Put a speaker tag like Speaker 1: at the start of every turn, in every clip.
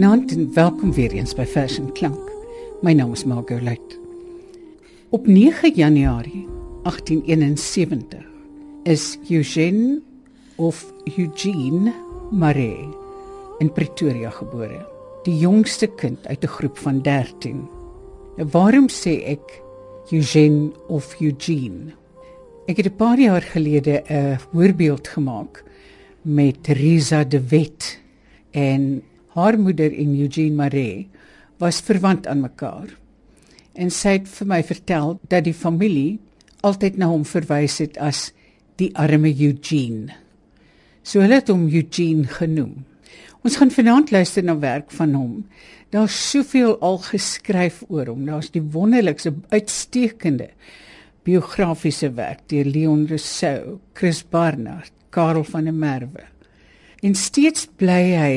Speaker 1: Goeienaand en welkom weer eens by Vers en Klank. My naam is Margot Luit. Op 9 Januarie 1871 is Eugene of Eugene Maree in Pretoria gebore, die jongste kind uit 'n groep van 13. Nou waarom sê ek Eugene of Eugene? Ek het 'n paar jaar gelede 'n voorbeeld gemaak met Risa de Wet en haar moeder en Eugene Maree was verwant aan mekaar. En sy het vir my vertel dat die familie altyd na hom verwys het as die arme Eugene. So hulle het hom Eugene genoem. Ons gaan vanaand luister na werk van hom. Daar's soveel al geskryf oor hom. Daar's die wonderlikste uitstekende biografiese werk deur Leon Rousseau, Chris Barnard, Karel van der Merwe. En steeds bly hy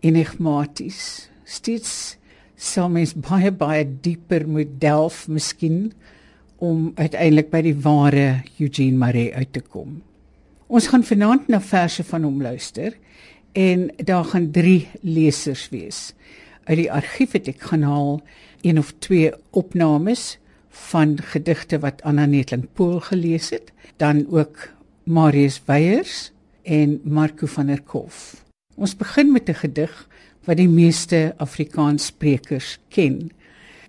Speaker 1: enigmaties. Steeds sal mens baie baie dieper moet delf miskien om uiteindelik by die ware Eugene Maree uit te kom. Ons gaan vanaand na verse van hom luister en daar gaan 3 lesers wees. Uit die argief het ek gaan haal een of twee opnames van gedigte wat Anna Netling Pool gelees het, dan ook Marius Weyers en Marco van der Kof. Ons begin met 'n gedig wat die meeste Afrikaanssprekers ken.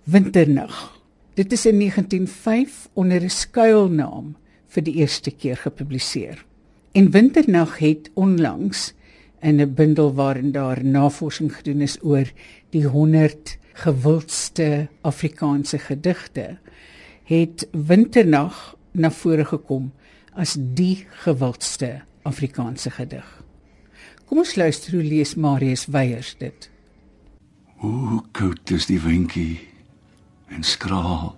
Speaker 1: Winternag. Dit is in 1905 onder 'n skuilnaam vir die eerste keer gepubliseer. En Winternag het onlangs in 'n bundel waarin daar navorsing gedoen is oor die 100 gewildste Afrikaanse gedigte, het Winternag na vore gekom as die gewildste Afrikaanse gedig. Kom ons luister hoe lees Marius Weyers dit.
Speaker 2: Hoe koud is die windjie en skraal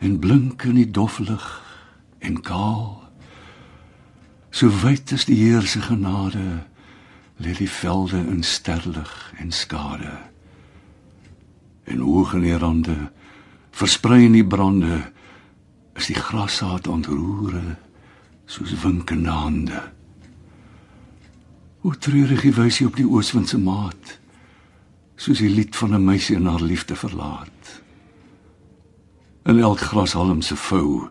Speaker 2: en blink in die doflig en kaal. So wyd is die Heer se genade, lê die velde in sterlig en skade. En hoog in die rande, versprei in die brande, is die grassaad ontroere soos winkende hande. Hoe treurig die wysie op die ooswind se maat, soos die lied van 'n meisie en haar liefde verlaat. In elk grashalm se vou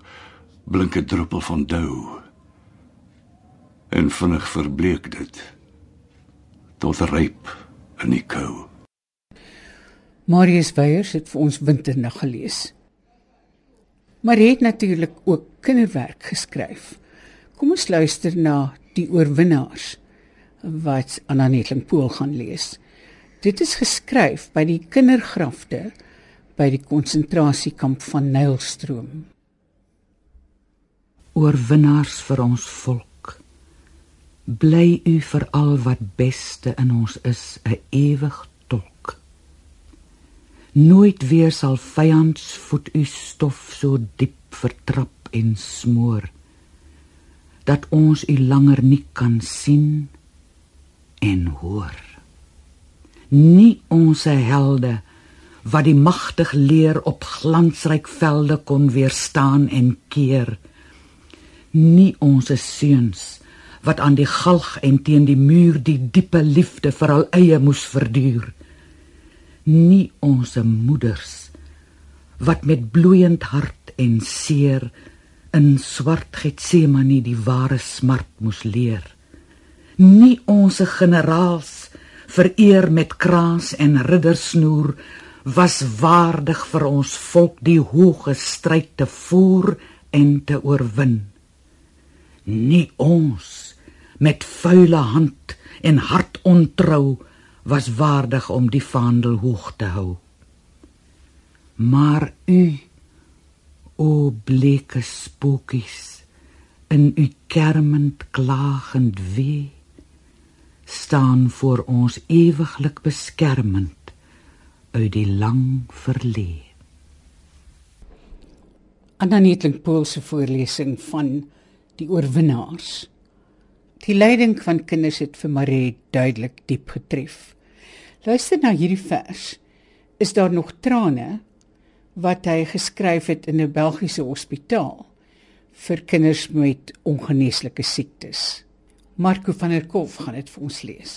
Speaker 2: blink 'n druppel van dou. En vinnig verbleek dit tot ryp in die kou.
Speaker 1: Marius Weyers het vir ons winternag gelees. Maar hy het natuurlik ook kinderwerk geskryf. Kom ons luister na die oorwinnaars wat Anna Netling-Pool gaan lees. Dit is geskryf by die kindergrafte by die konsentrasiekamp van Nylstroom.
Speaker 3: Oorwinnaars vir ons volk. Bly u vir al wat beste in ons is, 'n ewig tolk. Nooit weer sal vyands voet u stof so diep vertrap en smoor dat ons u langer nie kan sien en hoor. Nie ons helde wat die magtig leer op glansryk velde kon weerstaan en keer. Nie ons seuns wat aan die galg en teen die muur die diepe liefde vir al eie moes verduur. Nie ons moeders wat met bloeiend hart en seer in swart getsemane die ware smart moes leer nie ons generaals vereer met kraans en riddersnoer was waardig vir ons volk die hoë stryd te voer en te oorwin. Nie ons met vuile hand en hart ontrou was waardig om die vaandel hoog te hou. Maar u o bleke spookies in u kermend klagend wee staan voor ons ewiglik beskermend uit die lang verlede.
Speaker 1: Ananetling Pool se voorlesing van die oorwinnaars. Die lyding van kinders het vir Marie duidelik diep getref. Luister na hierdie vers. is daar nog trane wat hy geskryf het in 'n Belgiese hospitaal vir kinders met ongeneeslike siektes. Marco van der Kolf gaan dit vir ons lees.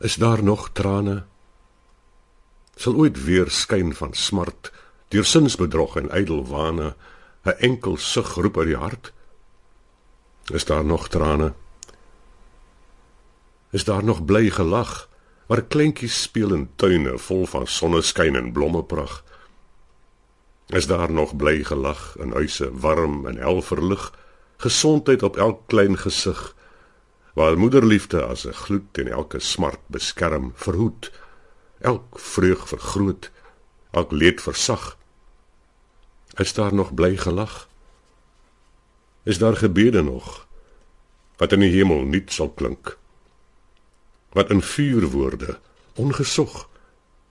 Speaker 4: Is daar nog trane? Sal ooit weer skyn van smart, deur sinsbedrog en ydel wane, 'n enkel sug roep uit die hart? Is daar nog trane? Is daar nog bly gelag waar kleintjies speel in tuine vol van sonneskyn en blommepragt? Is daar nog bly gelag in huise warm en hel verlig, gesondheid op elk klein gesig, waar moederliefde as 'n gloed en elke smart beskerm, verhoed, elk vreug vergroot, elk leed versag? Is daar nog bly gelag? Is daar gebede nog wat in die hemel nuut sal klink? Wat in vuurwoorde ongesog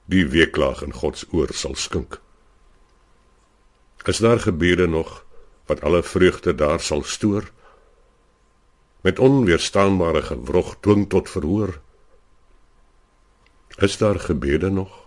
Speaker 4: die weeklaag in God se oor sal skink? Is daar gebede nog wat alle vreugde daar sal stoor? Met onweerstaanbare gewrog dwing tot verhoor. Is daar gebede nog?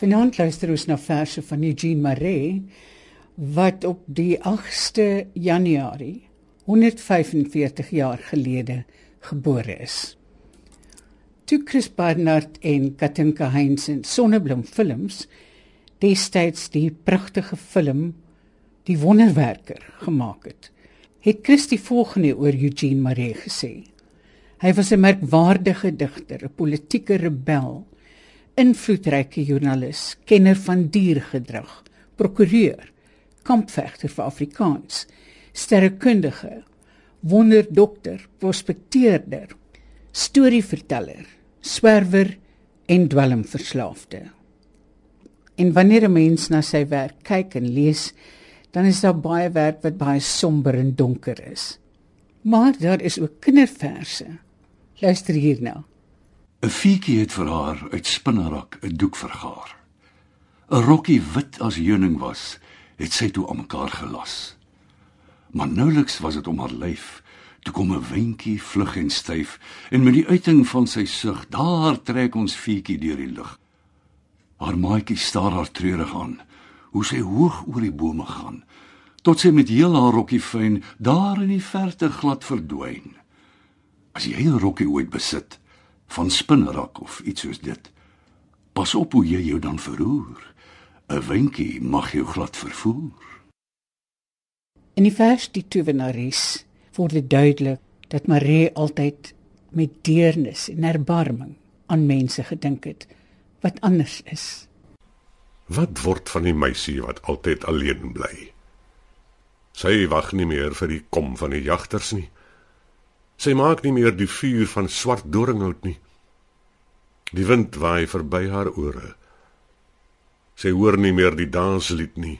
Speaker 1: Vanaand luister ons na verse van Eugene Maree wat op die 8ste Januarie 145 jaar gelede gebore is. Toe Chris Barnard en Katinka Heinz in Sonneblom Films destyds die pragtige film Die Wonderwerker gemaak het, het Chris die volgende oor Eugene Maree gesê. Hy was 'n merkwaardige digter, 'n politieke rebel invloedryke joernalis, kenner van diergedrag, prokureur, kampvegter vir Afrikaans, sterrekundige, wonderdokter, prospekteerder, storieverteller, swerwer en dwelmverslaafde. En wanneer 'n mens na sy werk kyk en lees, dan is daar baie werk wat baie somber en donker is. Maar daar is ook kinderverse. Luister hierna.
Speaker 2: 'n Fietjie het vir haar uit spinnerak 'n doek vergaar. 'n Rokkie wit as heuning was, het sy toe aan mekaar gelas. Maar nouliks was dit om haar lyf, toe kom 'n windjie vlug en styf en met die uiting van sy sug, daar trek ons fietjie deur die lug. Haar maatjie staar haar treurig aan, hoe sy hoog oor die bome gaan, tot sy met heel haar rokkie fyn daar in die verte glad verdwyn. As jy 'n rokkie ooit besit, van spinnerak of iets soos dit. Pas op hoe jy jou dan verroer. 'n Winkie mag jou glad vervoer.
Speaker 1: In die vers die tovenares word dit duidelik dat Marie altyd met deernis en erbarming aan mense gedink het wat anders is.
Speaker 4: Wat word van die meisie wat altyd alleen bly? Sy wag nie meer vir die kom van die jagters nie. Sy maak nie meer die vuur van swart doringhout nie. Die wind waai verby haar ore. Sy hoor nie meer die danslied nie.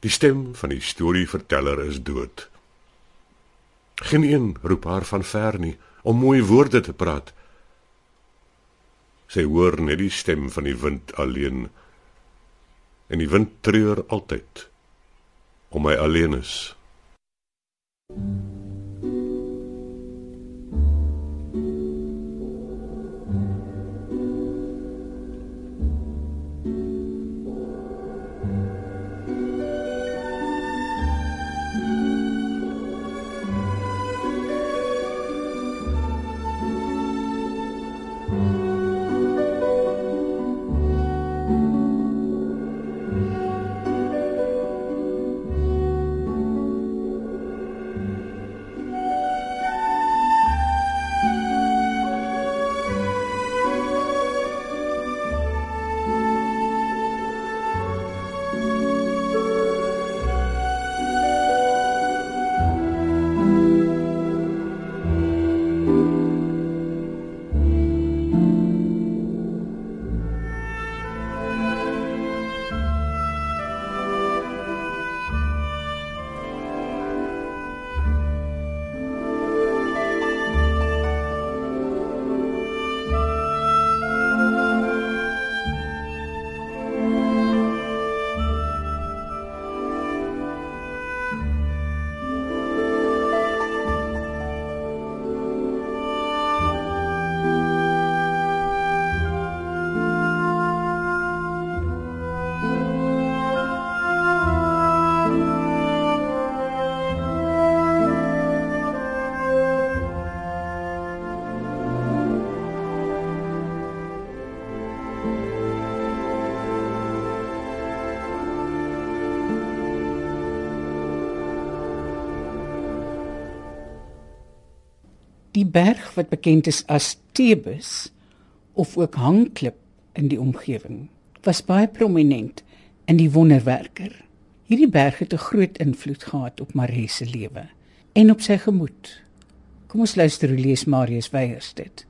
Speaker 4: Die stem van die storieverteller is dood. Geen een roep haar van ver nie om mooi woorde te praat. Sy hoor net die stem van die wind alleen. En die wind treur altyd om my alleen is. Thank you.
Speaker 1: Die berg wat bekend is as Thebes of ook Hangklip in die omgewing was baie prominent in die wonderwerker. Hierdie berg het 'n groot invloed gehad op Marie se lewe en op sy gemoed. Kom ons luister hoe lees Marius Weyers dit.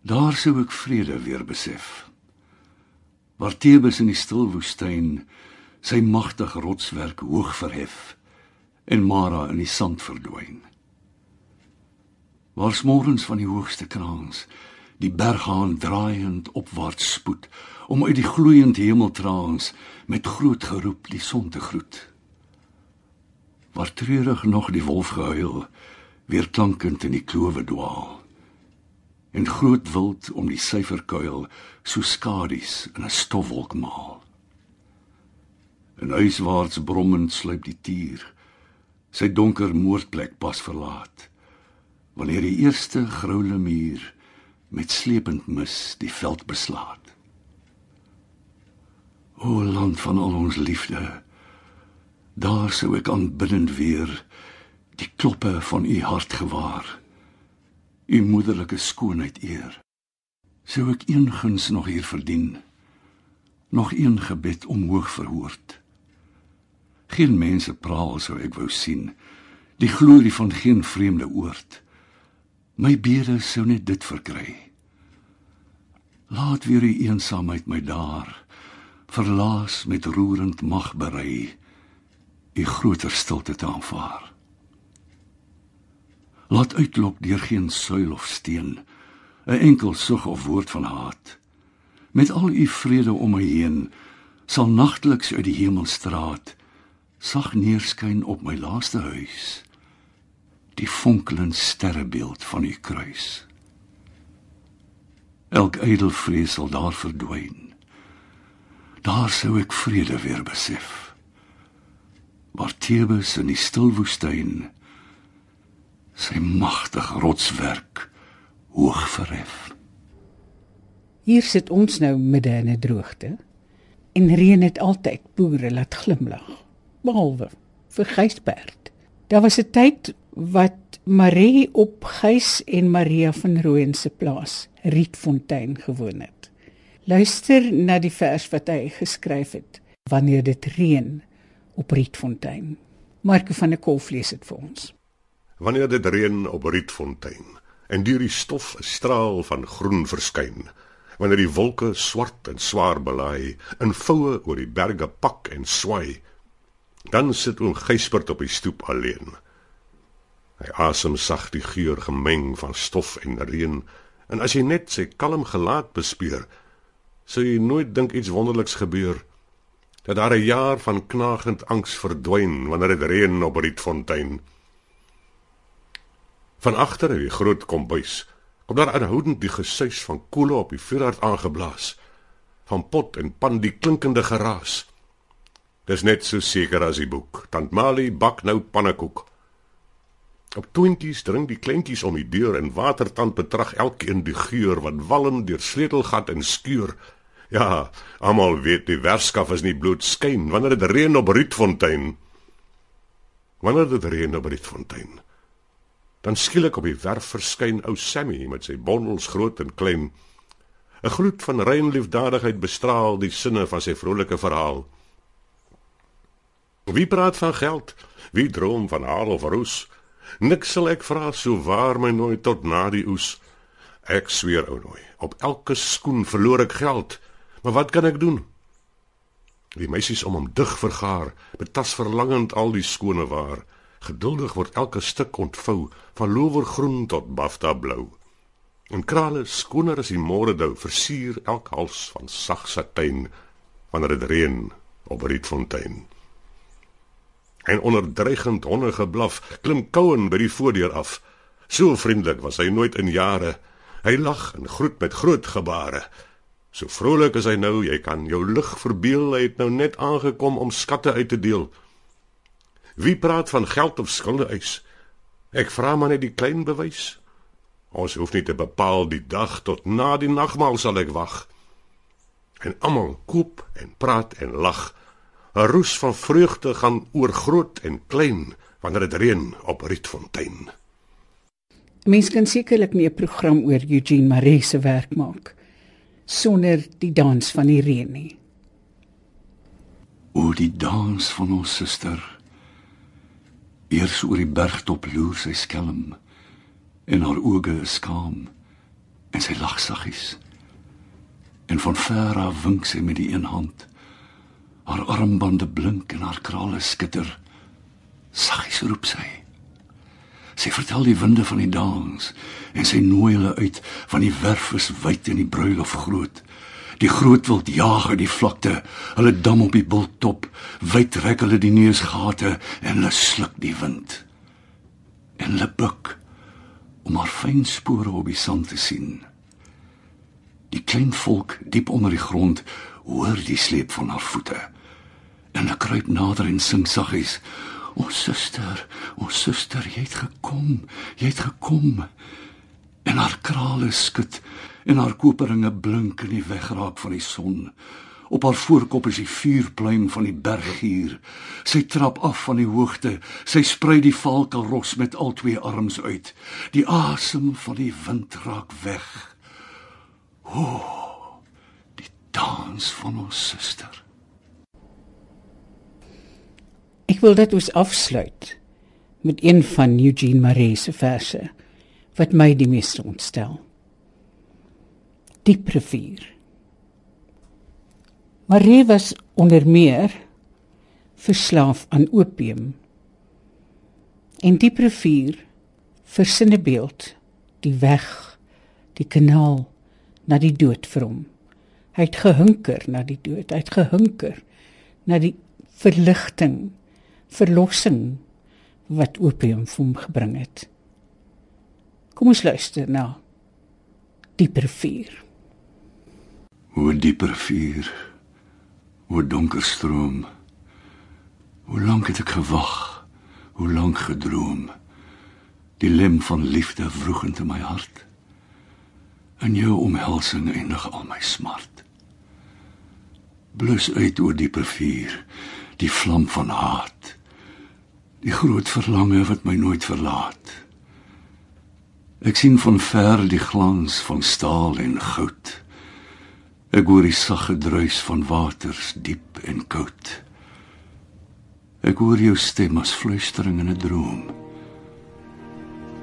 Speaker 2: Daar sou ek vrede weer besef. Waar Thebes in die stil woestyn sy magtige rotswerk hoog verhef en Mara in die sand verdwyn. Waar smorens van die hoogste kraans die berghaan draaiend opwaarts spoed om uit die gloeiend hemeltraans met groot geroep die son te groet. Waar treurig nog die wolf gehuil, weer klankend in die klowe dwaal. En groot wild om die syferkuil so skadies in 'n stofwolk maal. En huiswaarts brommend sluip die tier sy donker moordplek pas verlaat. Wanneer die eerste groule muur met slepend mis die veld beslaat. O land van al ons liefde, daar sou ek aanbiddend weer die kloppe van u hart gewaar. U moederlike skoonheid eer. Sou ek een guns nog hier verdien, nog een gebed omhoog verhoord. Geen mense praal sou ek wou sien, die glorie van geen vreemde oord. My bede sou net dit verkry. Laat weer die eensaamheid my daar. Verlaas met roerend mag berei. U groter stilte te aanvaar. Laat uitlok deur geen suil of steen 'n enkel sug of woord van haat. Met al u vrede om my heen sal nagteliks uit die hemelstraat sag neerskyn op my laaste huis die fonkelende sterrebeeld van u kruis elk ydel vrees sal daar verdwyn daar sou ek vrede weer besef. Waar Thebes in die stil woestyn sy magtige rotswerk hoog verhef.
Speaker 1: Hier sit ons nou midde in 'n droogte en reën het altyd boere laat glimlag, behalwe vir Gysbert. Daar was 'n tyd wat Marie op Gys en Maria van Rooyen se plaas, Rietfontein gewoon het. Luister na die vers wat hy geskryf het wanneer dit reën op Rietfontein. Marko van der Kolf lees dit vir ons.
Speaker 4: Wanneer dit reën op Rietfontein en deur die stof 'n straal van groen verskyn, wanneer die wolke swart en swaar belaai in voue oor die berge pak en swai, dan sit oom Gysbert op die stoep alleen. Hy asem sag die geur gemeng van stof en reën, en as jy net sy kalm gelaat bespeur, sou jy nooit dink iets wonderliks gebeur dat daar 'n jaar van knagend angs verdwyn wanneer dit reën op Rietfontein. Van agter in die groot kombuis kom daar aanhoudend die gesuis van koele op die vuurhard aangeblaas, van pot en pan die klinkende geraas. Dis net so seker as die boek. Tant Mali bak nou pannekoek. Op twinties dring die kleintjies om die deur en watertand betrag elkeen die geur wat walm deur sleutelgat en skuur. Ja, almal weet die werskaf is nie bloedskyn wanneer dit reën op Rietfontein. Wanneer dit reën op Rietfontein. Dan skielik op die werf verskyn ou Sammy met sy bondels groot en klein. 'n Gloed van rein liefdadigheid bestraal die sinne van sy vrolike verhaal. Wie praat van geld? Wie droom van haar of roes? Niks sal ek vra so waar my nooit tot na die oes. Ek sweer ou nooi, op elke skoen verloor ek geld. Maar wat kan ek doen? Die meisies om hom dig vergaar, betas verlangend al die skone waar. Geduldig word elke stuk ontvou, van lowergroen tot bafta blou. En krale skoner as die môre dou, versier elk hals van sag satijn wanneer dit reën op Rietfontein. En onder dreigend hondergeblaf klim Kouen by die voordeur af. So vriendelik was hy nooit in jare. Hy lag en groet met groot gebare. So vrolik is hy nou, jy kan jou lig verbeel, hy het nou net aangekom om skatte uit te deel. Wie praat van geld of skulde eis? Ek vra maar net die klein bewys. Ons hoef nie te bepaal die dag tot na die nagmaal sal ek wag. En almal koop en praat en lag. 'n Roes van vreugde gaan oor groot en klein wanneer dit reën op Rietfontein.
Speaker 1: Mens kan sekerlik nie 'n program oor Eugene Maree se werk maak sonder die dans van die reën nie.
Speaker 2: O die dans van ons suster. Eers oor die bergtop loer sy skelm en haar oë is skaam en sy lag saggies. En van ver af wink sy met die een hand. Haar armbande blink en haar krale skitter. Saggies roep sy. Sy vertel die winde van die dans en sy nooi hulle uit van die werf is wyd en die bruilof groot. Die groot wild jaag uit die vlakte, hulle dam op die bulttop, wyd rek hulle die neusgate en hulle sluk die wind. En hulle buik om haar fyn spore op die sand te sien. Die klein volk diep onder die grond hoor die sleep van haar voete. En hulle kruip nader en sing saggies: "O suster, o suster, jy het gekom, jy het gekom." En haar krale skud en haar koperinge blink in die wegraak van die son. Op haar voorkop is die vuurpluim van die berggier. Sy trap af van die hoogte. Sy sprei die valkelros met al twee arms uit. Die asem van die wind raak weg. O, die dans van ons suster.
Speaker 1: Ek wil dit ons afsluit met een van Eugene Maree se verse wat my die meeste ontstel. Diep rivier. Maree was onder meer verslaaf aan opium. En diep rivier versinne beeld die weg, die kanaal na die dood vir hom. Hy het gehunker na die dood, hy het gehunker na die verligting verlossing wat opium vir hom gebring het. Kom ons luister na dieper vuur.
Speaker 2: Hoe dieper vuur. Hoe donker stroom. Hoe lank het ek gewag? Hoe lank gedroom? Die lem van liefde vroeg in my hart. In jou omhelsing eindig al my smart. Blus uit oor dieper vuur, die vlam van haat die groot verlange wat my nooit verlaat. Ek sien van ver die glans van staal en goud. Ek hoor die sagge druis van waters diep en koud. Ek hoor jou stem as fluistering in 'n droom.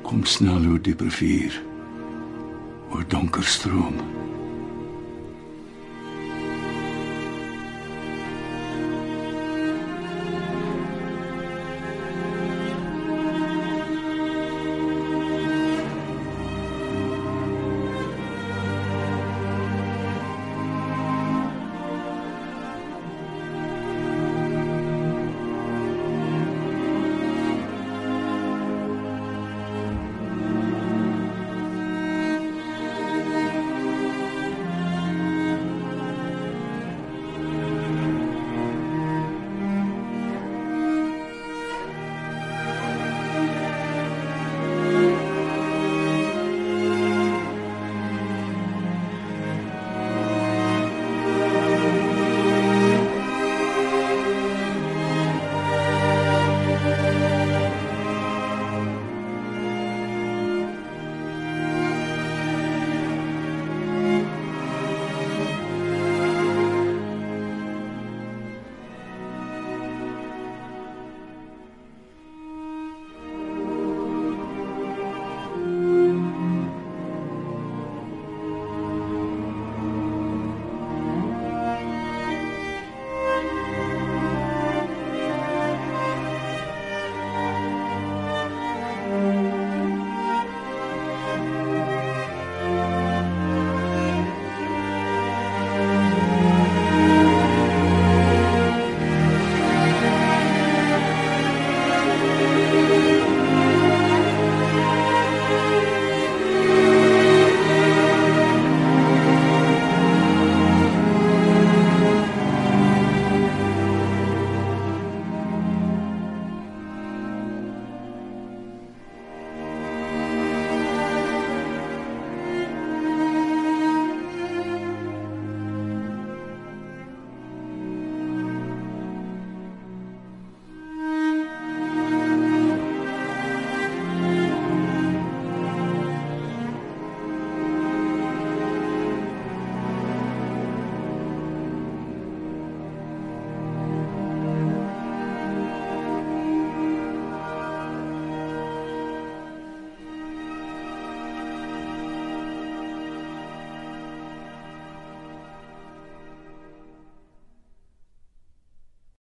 Speaker 2: Kom snel oor die rivier. Oor donker stroom.